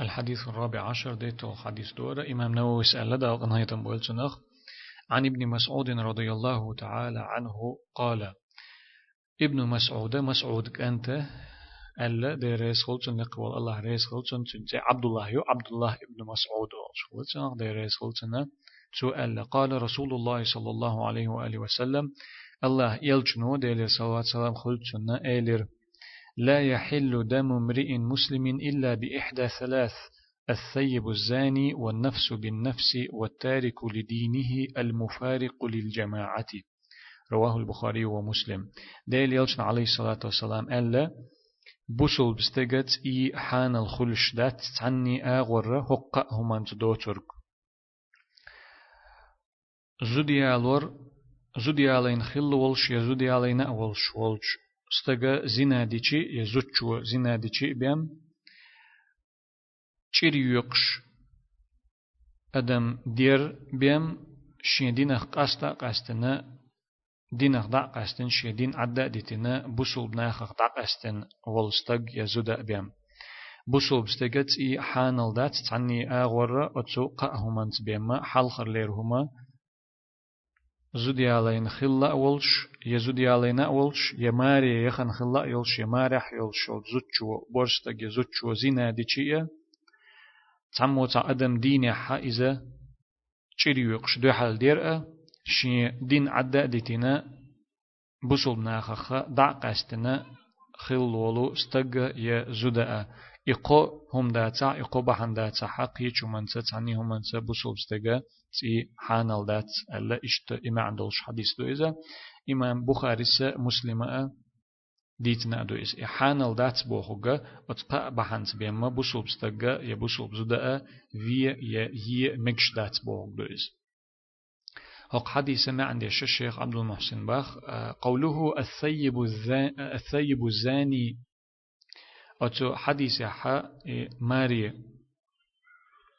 الحديث الرابع عشر ديتو حديث دورة. إمام نووي سأل دا غنهاية بولتنخ عن ابن مسعود رضي الله تعالى عنه قال ابن مسعود مسعود أنت ألا دي ريس خلصن نقول الله ريس عبد الله يو عبد الله ابن مسعود خلصن دي ريس خلصن تو ألا قال رسول الله صلى الله عليه وآله وسلم الله يلجنو دي صلى الله عليه وسلم خلصن إيلر لا يحل دم امرئ مسلم إلا بإحدى ثلاث الثيب الزاني والنفس بالنفس والتارك لدينه المفارق للجماعة. رواه البخاري ومسلم. ديل يلشن عليه الصلاة والسلام ألا بوسل بستجت إي حان الخلش دات تعني آغور حق همان تدوترك زوديالور زوديالين خل ولش يا زوديالين أولش ولش. استغا زناديشي يزوتشو زناديشي بيم چيريوكش آدم دير بيم شيدين قاستا قاستنا دين اخدا قاستن شيدين عدا ديتنا بوسول ناخ اخدا قاستن ولستغ يزودا بيم بوسول بستغت اي حانل دات تعني اغور اتسو قهمنت بيما حلخر ليرهما زوديالين خلا أولش يزوديالين أولش يماري يخن خلا يولش يمارح يولش زوتشو بورستك زوتشو زينا ديشيا تعمو تا أدم دين حا إذا تشيريوقش دو حال دير شي دين عدا ديتنا بوصل ناخخ دع قاستنا خلولو استق يزودا إقو هم داتا إقو بحن داتا حق يچو منسا تعني هم منسا بوصل استقا تي حانال دات ألا إشت إما عندوش حديث دو إذا إمام بخاري مسلمة ديتنا دو إس حانال دات بوخوغا وتقا بحانت بيما بوصل بستقا يا بوصل بزدا في يا هي مكش دات بوخوغ دو إس هق حديث ما عند الشيخ عبد المحسن باخ قوله الثيب الثيب الزاني أتو حديث حا ماري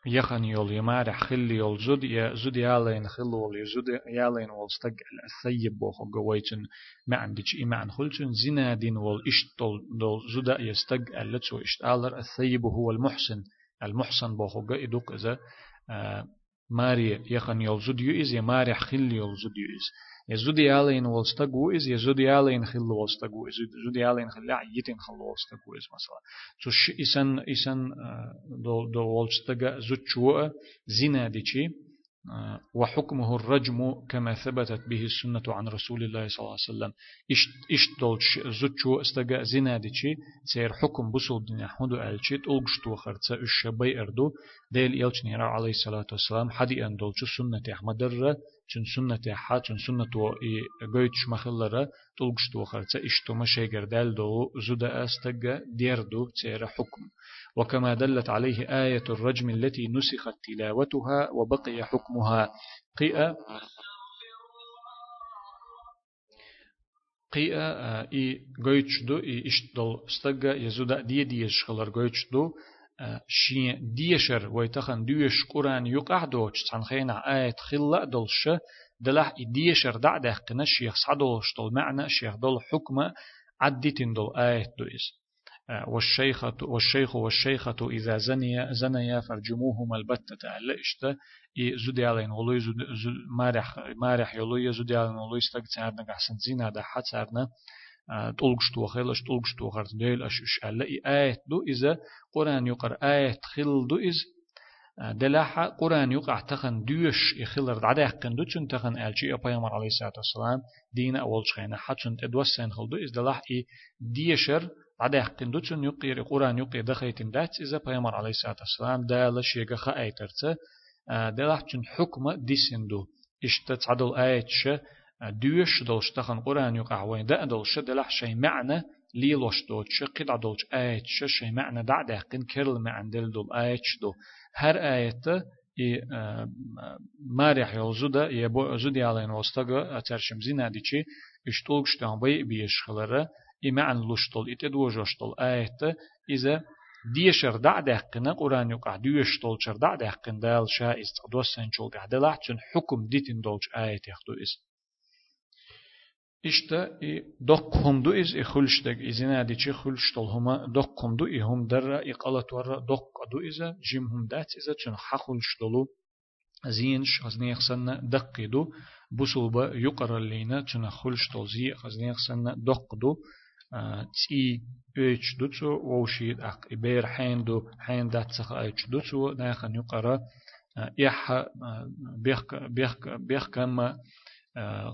يخن يول يمار خل يول زود يا زود يالين خل ول زود يالين ول استق الثيب بوخ جويتن ما عندش إما عن خلتن. زنا دين ول إشتول دول زود يستق اللتو إشتالر الثيب هو المحسن. المحسن بوخ جو إدوك إذا ماري يخن يول زود يؤز يمار خل يول زود يؤز يزودي علين والستقو إز يزودي علين خل والستقو إز يزودي علين خل عيتين خل والستقو إز مثلا. تش إسن إسن دو دو والستقا زوجوا زنا ديشي وحكمه الرجم كما ثبتت به السنة عن رسول الله صلى الله عليه وسلم. إش إش دولش زوجوا استجا زنا ديشي سير حكم بسول دنيا ألشي تلقش تو خرطة إش بي أردو ديل يلش نيرا عليه الصلاة والسلام حدي أن دولش سنة أحمد الر چون سنة حا چون سنة و گویت شمخلرا تلقش تو خرطة إش تو مشيگر دل دو زودا استجا دير دو سير حكم وكما دلت عليه آية الرجم التي نسخت تلاوتها وبقي حكمها قيئة قيئة إي دو إي إشتدل استقى يزودا دي ديش خلر دو شي ديشر ويتخن ديش قرآن يقع دوش تنخينا آية خلا دلش دلح ديشر دع دهقنا الشيخ صدولش دل معنى شيخ دل حكمة عدتين دل آية دويس والشيخة والشيخ والشيخة إذا زنيا زنيا فرجموهما البتة ألا إشتا زودي علين ولوي زود مارح مارح يلوي زودي علين ولوي استق تارنا قحسن زينا ده حتارنا تلقش تو خيلش تلقش تو خرط ديل أش إش ألا آية دو إذا قرآن يقر آية خل دو إذ دلاحة قرآن يقع تخن ديوش يخلر عدا يحقن دو چون تخن ألشي أبايمر عليه الصلاة والسلام دين أول شخينا حتى تدوسين خل دو إذ دلاح إي ديشر بعد يحقن دوتشن يقير القرآن يقير دخيتن دات إذا بيامر عليه الصلاة والسلام دال شيغا خايترت دلح چن حكم ديسندو اشتت عدل آيتش دوش دلش تخن قرآن يقع وين دا دلش دلح شي معنى ليلوش دوتش قد عدلش آيتش شي معنى دع دهقن كرل معنى دل دل آيتش دو هر آيت i marih yol zuda ye bo zudi alen ostaga atershim zinadichi ishtulg shtan bay biyeshkhlare إمعن لشتل إتدو جشتل آية إذا ديشر دع دهقنا قرآن يقع ديشتل شر دع دهقن دال شا استقدوس سنشل قعد لحتن حكم ديتن دولش آية يخدو إس إشتا إي دقهم دو إز إخلشتك إزنا دي چي خلشتل هما دقهم دو إهم در إقالت ورا دق دو إزا جيم دات إزا چن حخلشتلو زينش خزنيخ سنة دق دو بوصل با يقرر لينا چن خلشتل زي خزنيخ سنة دق دو تي إيش دوتسو ووشيد اق إبير حين دو حين دات سخ إيش دوتسو ناخن يقرا إح بيخ بيخ بيخ كما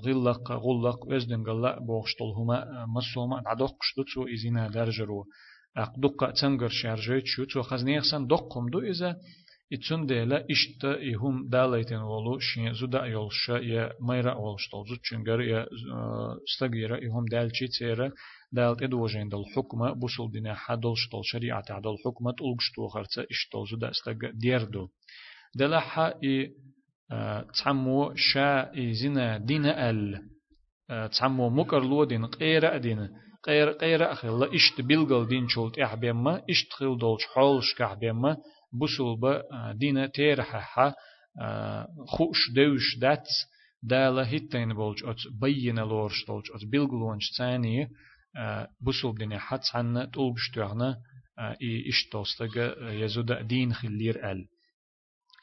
غلق غلق وزدن غلا بوغشتل هما مسوما عدوق شتوتسو إزينا درجرو أقدق تنجر شارجي تشوتسو خزنيخسن دقم دو إذا إتسون ديلا إشت إهم داليتن ولو شين زودا يولش يا ميرا ولشتل زود چنجر يا استغيرا إهم دالشي تيرا دالت إدوجين دل حكمة بوصل دينا حدلشتل شريعة عدل حكمة تلقشتو خرца إشتل زودا استغ ديردو دلا حا إي تعمو شا إزنا دين ال تعمو مكر لو دين قيرا دين قير قيرا أخلا إشت بلغل دين شولت إحبيما إشت خيل دولش حولش كحبيما بسول با دين تيرحا خوش دوش دات دالا هيتين بولج أت بينا لورش دولج أت بلغلونش ثاني بسول دين حد عنا تولبش تغنا إي إشتوستغ يزودا دين خلير ال.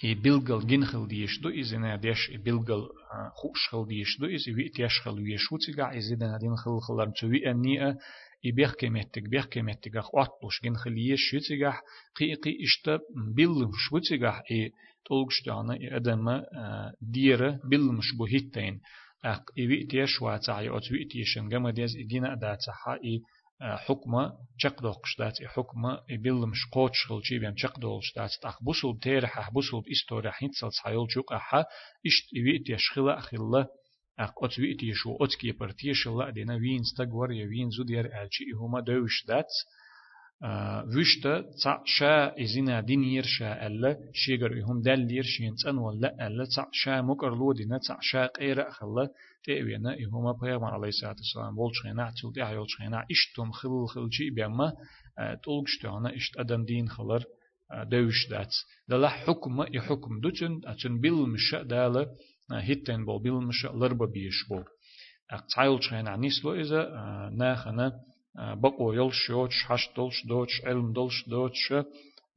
и билгал гинхал диешду изина деш и билгал хушхал диешду из ви тяшхал виешуцига изина дин хил хилар цуви анния и бех кеметтик бех кеметтик ах отлуш гинхал иешуцига қи қи ишта биллым швуцига и толгштана и адама диера биллым шбу хиттейн ах и ви тяшва цай от ви тяшен гама дез идина да цаха и حكمة چقدو قشتات حكمة بيلمش قوتش خلشي بيم چقدو قشتات تاخ بوسل تيرح بوسل استورا حينتسل سايل جوق أحا إشت ويت يشخلا اخلا اق ات ويت يشو ات كي برتيش الله دينا وين ستغور يا وين زودير الچي هما دوش دات وشتا تع شا إزنا دينير شا ألا شيغر يهم دلير شين تن ولا ألا تع شا مكر لو دينا تع شا قيرة خلا تأوينا يهما بيغمان عليه الصلاة والسلام بول شخينا تل دي عيول شخينا إشتم خلل خلجي بيما تولغشتانا إشت أدم دين خلر دوش دات. دلا حكم يحكم دوتن أتن بالمشا دالا هيتن بول بالمشا لربا بيش بول أقتعيل شخينا نيسلو إذا ناخنا بقو يلش يوش حش دولش دوش علم دولش دوش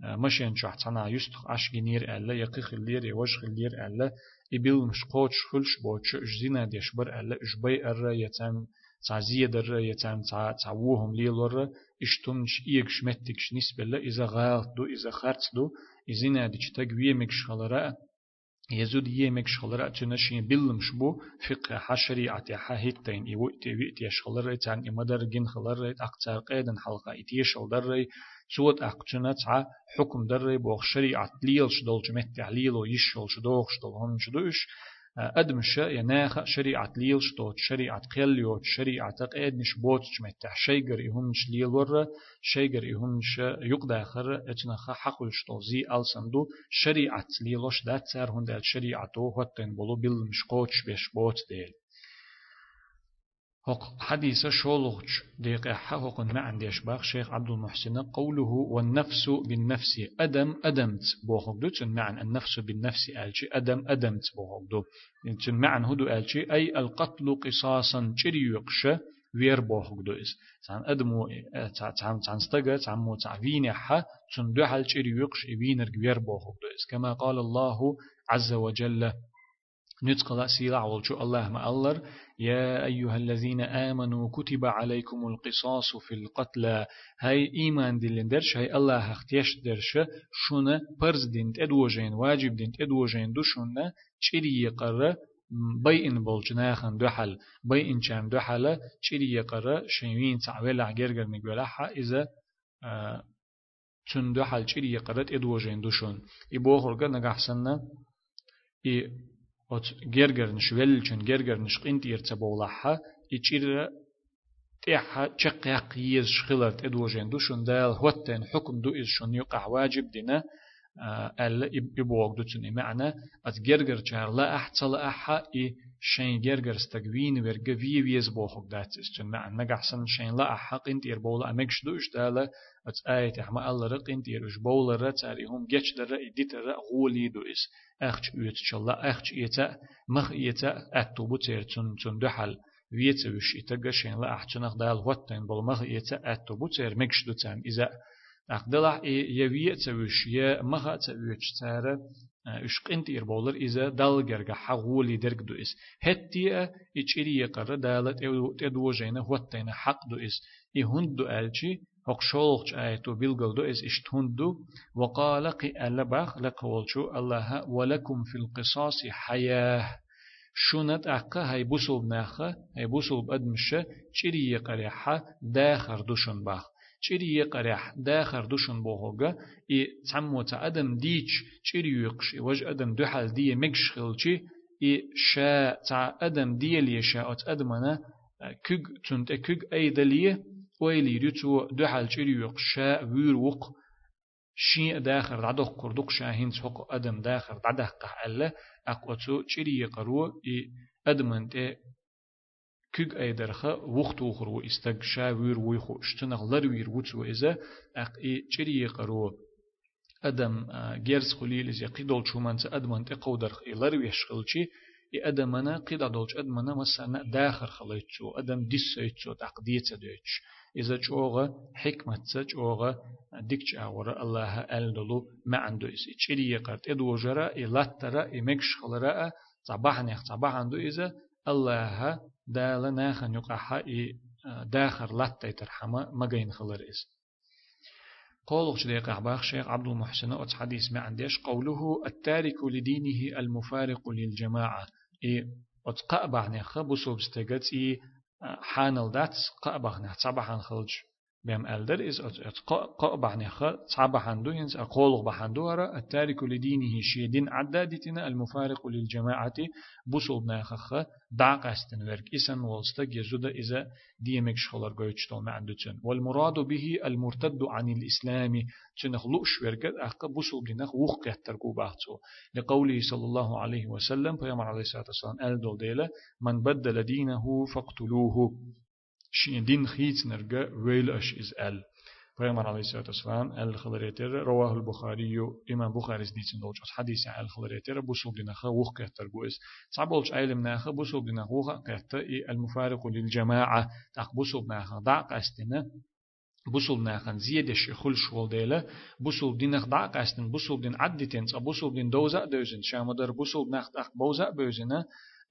مشين شح تنا يستخ عش جنير ألا يقيخ اللير يوش اللير ألا يبيل مش قوتش خلش بوتش جزينا ديش بر ألا إجبي أرى يتم تعزية در يتم تعوهم ليلور إشتمش إيك شمتكش نسبة إذا غالط دو إذا خرط دو إذا ديش تقوية مكش خلراء يزود يمك شغلر أتنشين بلم شبو فقه حشريعة حهيتين يوئت وئت يشغلر تان إمدر جن خلر أقتار قيدن حلقة إتيشل در سوت أقتنا تع حكم در بوغ شريعة ليل شدول جمت تعليل ويشل شدوغ شدول هم شدوش أدمش يناخ شريعة ليل شتوت شريعة قليوت شريعة قيدنش بوت جمت شيجر يهمش ليل ور شيجر يهمش يقدا خر اتنخ حقل شتو زي ألسندو شريعة ليلوش دات سار هندال شريعة هوتن بولو بالمش قوتش بيش بوت ديل. هق حديث شولغج ديق حقق ما عنديش باخ شيخ عبد المحسن قوله والنفس بالنفس أدم أدمت. بوخق دو تن معن النفس بالنفس ألشي أدم أدمت بوخق دو. تن معن هدو ألشي أي القتل قصاصا جري يقش وير بوخق دو إس. تان أدمو تان تان استغى تان مو تعوين حا تن دو حال جري يقش وينر وير بوخق دو إس. كما قال الله عز وجل نتقل سيلا والشو الله ما الله. يا أيها الذين آمنوا كتب عليكم القصاص في القتلى هاي إيمان دلين درش هاي الله اختيش درش. شونا برز دين تدوجين واجب دين تدوجين دو شونا چري يقر بيئن بولجناخن دوحل بيئن چام دوحل چري يقر شيوين تعويل عجرگر نقولها إذا تون دوحل چري يقرت أدوجين دوشون إبوخرغ نغحسن إي ot gergernish welchen gergernish qint irtsa bowlaha içire تيحا تشقيق يز شخلت ادوجين دو شون دال هوتن حكم دو إز شون يقع واجب دينا ألا يبوغ دو تني معنى أت جرجر شهر لا أحصل أحا إي شين جرجر استقوين ورقا في ويز بوخوك دات استن معنى نقحسن شين لا أحا قنت إر بولا أمكش دو إشتالا أت آية أحما ألا رقنت إر إش بولا رتاري هم جيش در إديت را غولي دو إس أخش أيت شلا أخش إيتا مخ إيتا أتوبو تير تن تن دحل ويتوش إتقشين لا أحجنق دال وطين بالمغ يتا أتو بوتير مكش دوتان إذا أقدلع يويتوش يا مغا توش تارة اشقنت إربولر إذا دالجرغ حغولي درك دو إس هتيا إچيري يقر دالت إدوجين وطين حق دو إس إهند دو ألشي هق شولخ آيتو بيلغل دو إس اشتهندو وقال قي ألبخ لقولشو الله ولكم في القصاص حياه شونت أقا هاي بوسول ناخا هاي بوسول بأدمشة چيري يقريحا داخر دوشن باخ چيري يقريح داخر دوشن بوهوغا إي تعمو تا أدم ديش چيري يقش وج أدم دوحال دي مكش خلچي إي شا تا أدم دي لي شا أت أدمنا كوغ تنت كوغ أي دليه ويلي ريتو دوحال چيري يقش شا وير وق شي داخر عدق قردق شاهين سوق أدم داخر عدق قحلة أقوتو چيري يقرو إي أدمنت كيغ أيدرخا وقت أخرو استق شاوير ويخو اشتنغ لروير وتسو إذا أق إي چيري يقرو أدم جيرس خليل إذا قيدول شومانت أدمنت قودرخ إي لروي شغلشي إي أدمنا قيد عدولش أدمنا مسانا داخر خليتشو أدم ديس سيتشو تقديت دوتش إذا جوغا حكمة جوغا ديكش أورا الله ألدلو ما عنده إسي تشيري يقرت إدو جرا إلاترا إمكش خلراء صباح نيخ صباح عنده إذا. الله دالا ناخن يقحا إي داخر لاتي ترحمة مجين خلر إس قولك شديق أحباخ شيخ عبد المحسن أتس حديث ما عنديش. قوله التارك لدينه المفارق للجماعة. إي أتقأ بعنيخ بصوب استيقات إي حانل دات قأبخ نه صباحان خلج بهم ألدر إز قأبخ نه صباحان دو ينس أقول بحندو هرا التارك لدينه شيدين عدادتنا المفارق للجماعة بوصل ناخخ دعق أستن ورك. إسن والستق يزود إذا ديمك شخلر قويتشتول معندوتن والمراد به المرتد عن الإسلام تنخلوش ورقد أخ بوصل بنخ وخ يترقو باحتو لقوله صلى الله عليه وسلم فيامر عليه الصلاة والسلام ألدول ديلا من بدل دينه فاقتلوه. شين دين خيت نرجع ويل أش إز أل. پیغمبر علیه الصلاة والسلام الخلريتر رواه البخاري إمام بخاري سنيتن دولج حديث عن الخلريتر بوسول دينخ وخ كتر جوز تعبولج علم ناخ بوسول دينخ وخ كتر المفارق للجماعة. تاق بوسول ناخ دع قستنا بوسول ناخن زيادة شخل شول ديلا بوسول دينخ دع قستن بوسول دين عدتين بوسول دين دوزا دوزن. شامدر بوسول ناخ دع بوزا بوزنا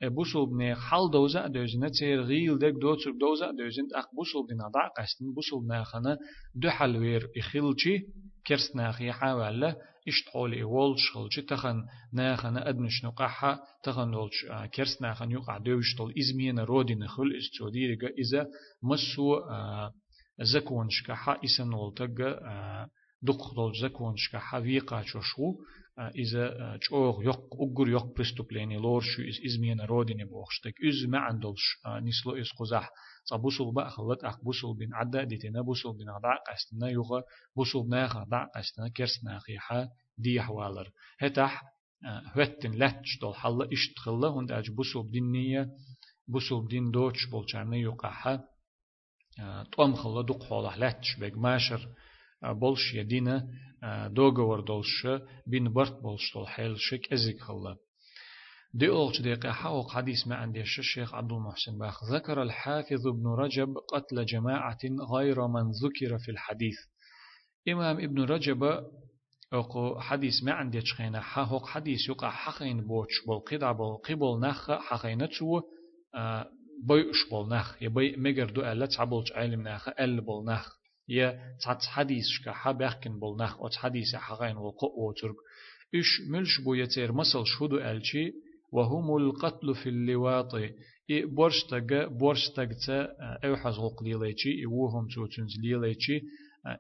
بوسول بن حال دوزا دوزنا تير غيل دك دوتر دوزا دوزن أخ بوسول بن دع قستن بوسول ناخنا دو حلوير اخيلشي كرس ناخي حاولا اشتقول اول شغلشي تخن ناخنا أدنش نقحا تخن ولش كرس ناخن يقع دوشتول ازمين رودي نخل استوديرغا اذا مسو زكونش كحا إسن ولتغا دق دول زكونش كحا ويقا شو إذا چوغ يق أجر يق преступление لورشو إز إزمينا رودين بوخشتك إز ما عندولش نسلو إز قزح صبوسل بقى خلت أخ بوسل بين عدا ديتنا بوسل بين عدا قستنا يوغا بوسل ناخ عدا قستنا كرس ناخيحا دي حوالر هتح هوتن لاتش دول حلا اشتخلا هند أج بوسل بدينية بوسل بدين دوتش بولچارنا يوقعها طوم خلا دوق حوالح لاتش بيج ماشر بولش يدينا بين برت بولش دول حيل شك ازيك خلا دي أولش دقيقة حوق حديث ما عندي الشيخ عبد المحسن باخ ذكر الحافظ ابن رجب قتل جماعة غير من ذكر في الحديث إمام ابن رجب أقو حديث ما عندي تشخينا حوق حديث يقع حقين بوش بالقدع بالقبل نخ حقين تسو بيش بول نخ يبي مجر دو ألا تعبلش علم نخ أل بول نخ يا تعت حديث شكا حبيحكن بول نخ أو حديث حقين وقو وترك إش ملش بو يتير مسل شهدو ألشي وهم القتل في اللواط إي بورشتغ بورشتغ تا أو حزغق ليليشي إي وهم توتنز ليليشي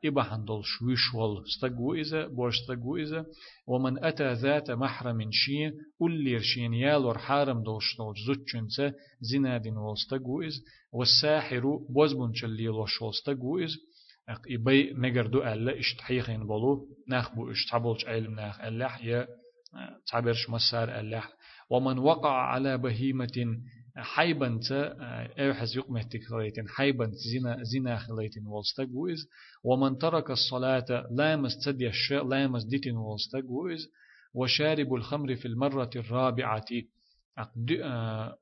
إبا حندل شويش وال استقو إذا بورشتغو إذا ومن أتى ذات محرم شي أولير شين يالور حارم دولش دولش زوتشنسا زنادين والستقو إذ والساحر بوزبون شليل وشولستقو إذ إبي مجردو ألا اشتحيخين بولو ناخ بو اشتحبولش علم ناخ ألاح يا تعبرش مسار ألاح ومن وقع على بهيمة حيبا أو حز يقمه تكريتين حيبا زنا زنا خليتين والستقويز ومن ترك الصلاة لا مستدي الشيء لا مسديتين والستقويز وشارب الخمر في المرة الرابعة أقد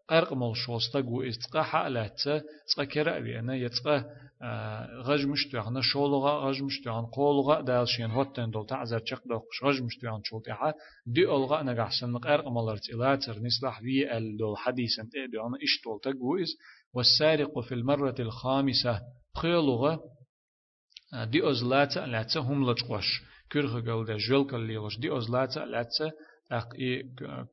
قرق مل شوستغو استقا حالات تقا كرا بينا يتقا غج مشتوعنا شولغا غج مشتوعن قولغا دالشين هوتن دول تعزر چق دوقش غج مشتوعن شولتها دي ألغا نغحسن قرق ملرت إلاتر نسلح في ال دول حديثا تأدي أنا إش دول تقويز والسارق في المرة الخامسة خيلغا دي أزلاتا لاتsa هم لجقوش كرخ قلدا جول كالليغش دي أزلاتا ақ и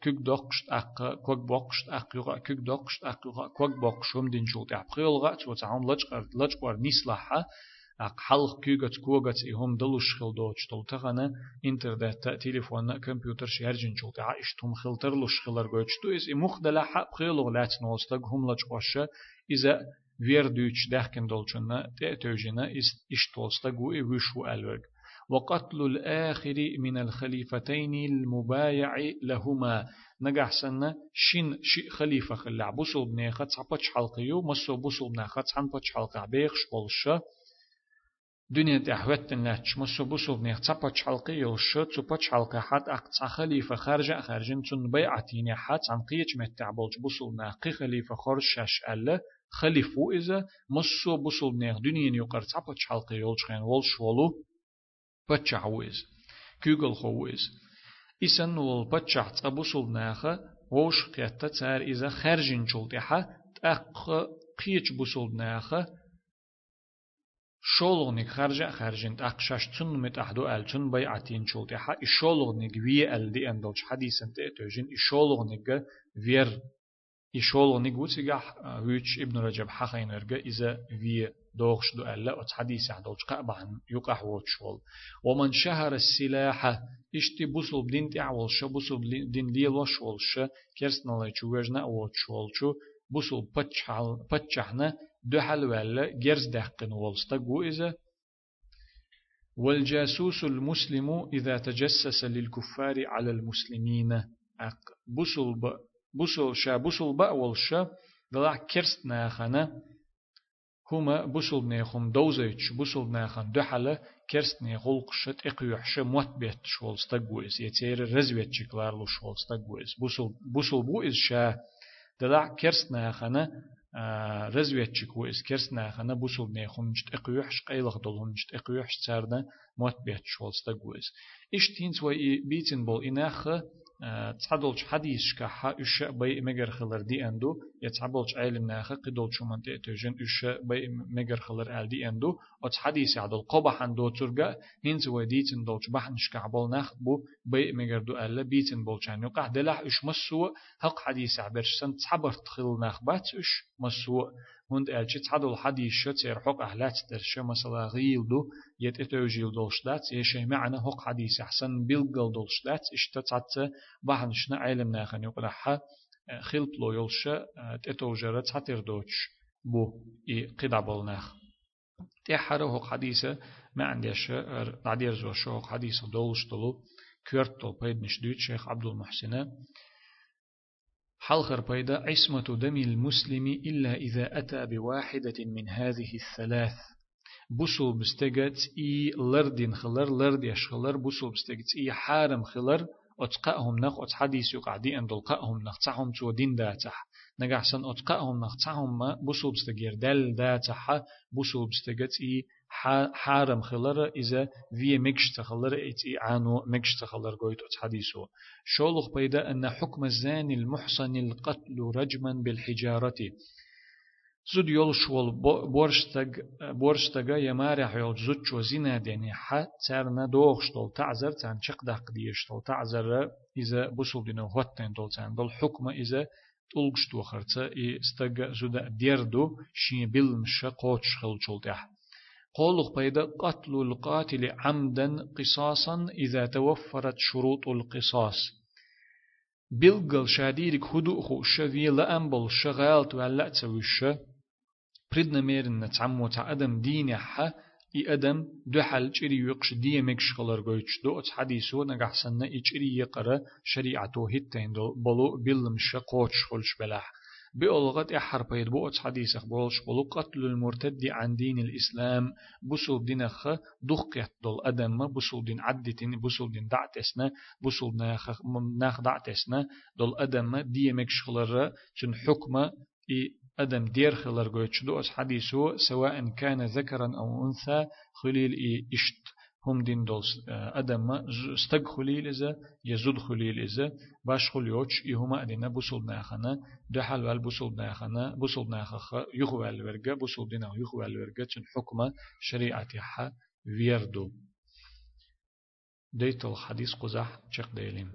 күк доқшт ақ көк боқшт ақ юға күк доқшт ақ юға көк боқшум дин жолды ақ юлға чо цаун лачқар лачқар нислаха ақ халық күйгөт көгөт и хом дылуш хилдо чтол тагана интернетта телефонна компьютер шержин жолды а иш тум хилтерлуш хилар гөчту из и мухдала хап хилуг лач носта гумлач оша иза вердүч дахкен долчунна те төжина из иш толста гу и вышу алверг وقتل الآخر من الخليفتين المبايع لهما. نجح سنة شين شي خليفة خلع. بوصل بنيخة تصبتش حلقيو مسو بوصل بنيخة تصبتش حلقة بيخش بولشة دنيا تحوتن لاتش مسو بوصل بنيخ تصبتش حلقيو شو تصبتش حلقة حد أقصى خليفة خارجة. خارجين تن بيعتين حد. عن قيش متعبولش بوصل بنيخ خليفة خرج شاش ألا خليفو إذا مسو بوصل بنيخ دنيا يقر تصبتش حلقيو شخين ولش ولو بتشعوز كيغل خوز إسن ول بتشع تقبوسل ناخا ووش قيتا تار إذا خرجين شلتها تأق قيش بوسل ناخا شولغنيك خرجة خرجين تأقشاش تن متأحدو أل تن بيعتين شلتها إشولغنيك وي أل دي أندلش حديثا تأتوجين إشولغنيك وير إشولغنيك وتيجح ويتش ابن رجب حخينرجا إذا وي دوغش دو ألا أتس حديث عدوش قابعن يقح ووتشول ومن شهر السلاح اشتي بوصل بدين تعول شو بوصل بدين ليل وشول شو كرسنا لا چوجنا ووتشول شو بتشحل بتشحنا دو حل ولا جرز دقن ولستا جو إذا والجاسوس المسلم إذا تجسس للكفار على المسلمين أق بوصل ب بوصل شا بوصل بأول شا دلع كرسنا خنا هما بوصل نيخم دوزيتش بوصل نيخن دحلة كرست نيخول قشت إقيوحش موت بيت شول ستقويس يتير رزويت شكلار لو شول ستقويس بوصل بوصل بو إز شا دلع كرست نيخنا آه رزويت شكويس كرست نيخنا بوصل نيخم نشت إقيوحش قيلغ دولهم نشت إقيوحش تسارنا موت بيت شول ستقويس إش تينس وي بيتن بول إناخ تصحدولش حديث شكاحة إش بي مجر خلر دي أندو يتصحدولش عالم ناخة قدول شو من تأتوجن إش بي مجر خلر آل دي أندو أتس حديث عدل قبح عندو ترجع هنز وديتن دولش بحن شكعبول ناخ بو بي مجر دو ألا بيتن بولشان يقع دلح إش مسوء حق حديث عبرش سن تصحبر تخيل ناخ بات إش مسوء هند ألشي تصحدول حديث شتير حق أهلات درش مثلا غيل دو يت اتوجيل دولش دات يشي معنا حق حديث أحسن بيلقل دولش دات إش تتعت بحنشنا علم ناخن يقرحها خلط لو يلش تتوجرت حتر دوتش بو إي قدع ناخ. تحره حق حديثة ما عنديش بعدير زو شو حديث دولش دلو كيرتو بيد نشدوت شيخ عبد المحسن حلخر بيدا عصمة دم المسلم إلا إذا أتى بواحدة من هذه الثلاث. بوسو بستجت إي لردين خلر لرد يشخلر بوسو بستجت إي حارم خلر أتقاهم نخ أت حديث يقعدي أن دلقاهم نخ تعهم تو دين داتح. نجحسن أتقاهم نخ تعهم بوسو بستجير دل داتح بوسو بستجت إي حارم خلر إذا في مكش تخلر إتي عانو مكش تخلر قويت حديثه شولخ بيدا أن حكم الزاني المحصن القتل رجما بالحجارة. زود يول شول بورشتغ بورشتغ يمارح يول زود شو زينا دني ح ترنا دوغش دول تعذر تان شق دق ديش دول تعذر إذا بوصل دينو هوتن دول تان. دول حكم إذا تلقش دو خرطة إي استغ زود ديردو شين بالمش قوتش قولق بيدا قتل القاتل عمدا قصاصا إذا توفرت شروط القصاص. بلغل شاديرك هدوء خوش في لأنبل شغالت ولا تسويش. بريدنا ميرن نتعمو تع أدم دين حا إي أدم دو حل چري يقش دي مكش خلر گويش دو ات حديثو نگح سنة إي چري يقرأ شريعتو هتين دو بلو بلمش قوش خلش بلاح. بألغت إحر بيد بوت حديث بولش بولو قتل المرتد عن دين الإسلام بسول دين خ دخيت دول أدم بسول دين عدتين بسول دين دعتسنا بسول ناخ ناخ دعتسنا دول أدم دي مكشخلر چن حكم إي أدم دير خلر قويتش دو حديثو سواء كان ذكرا أو أنثى خليل إي إشت. هم دين دول أدم استق خليل إذا يزود خليل إذا باش خليوش إهما أدينا بوصل ناخنا دحال وال بوصل ناخنا بوصل ناخخ يخوال ورقة بوصل دينا يخوال ورقة تن حكمة شريعتها ويردو ديت الحديث قزح شق ديلين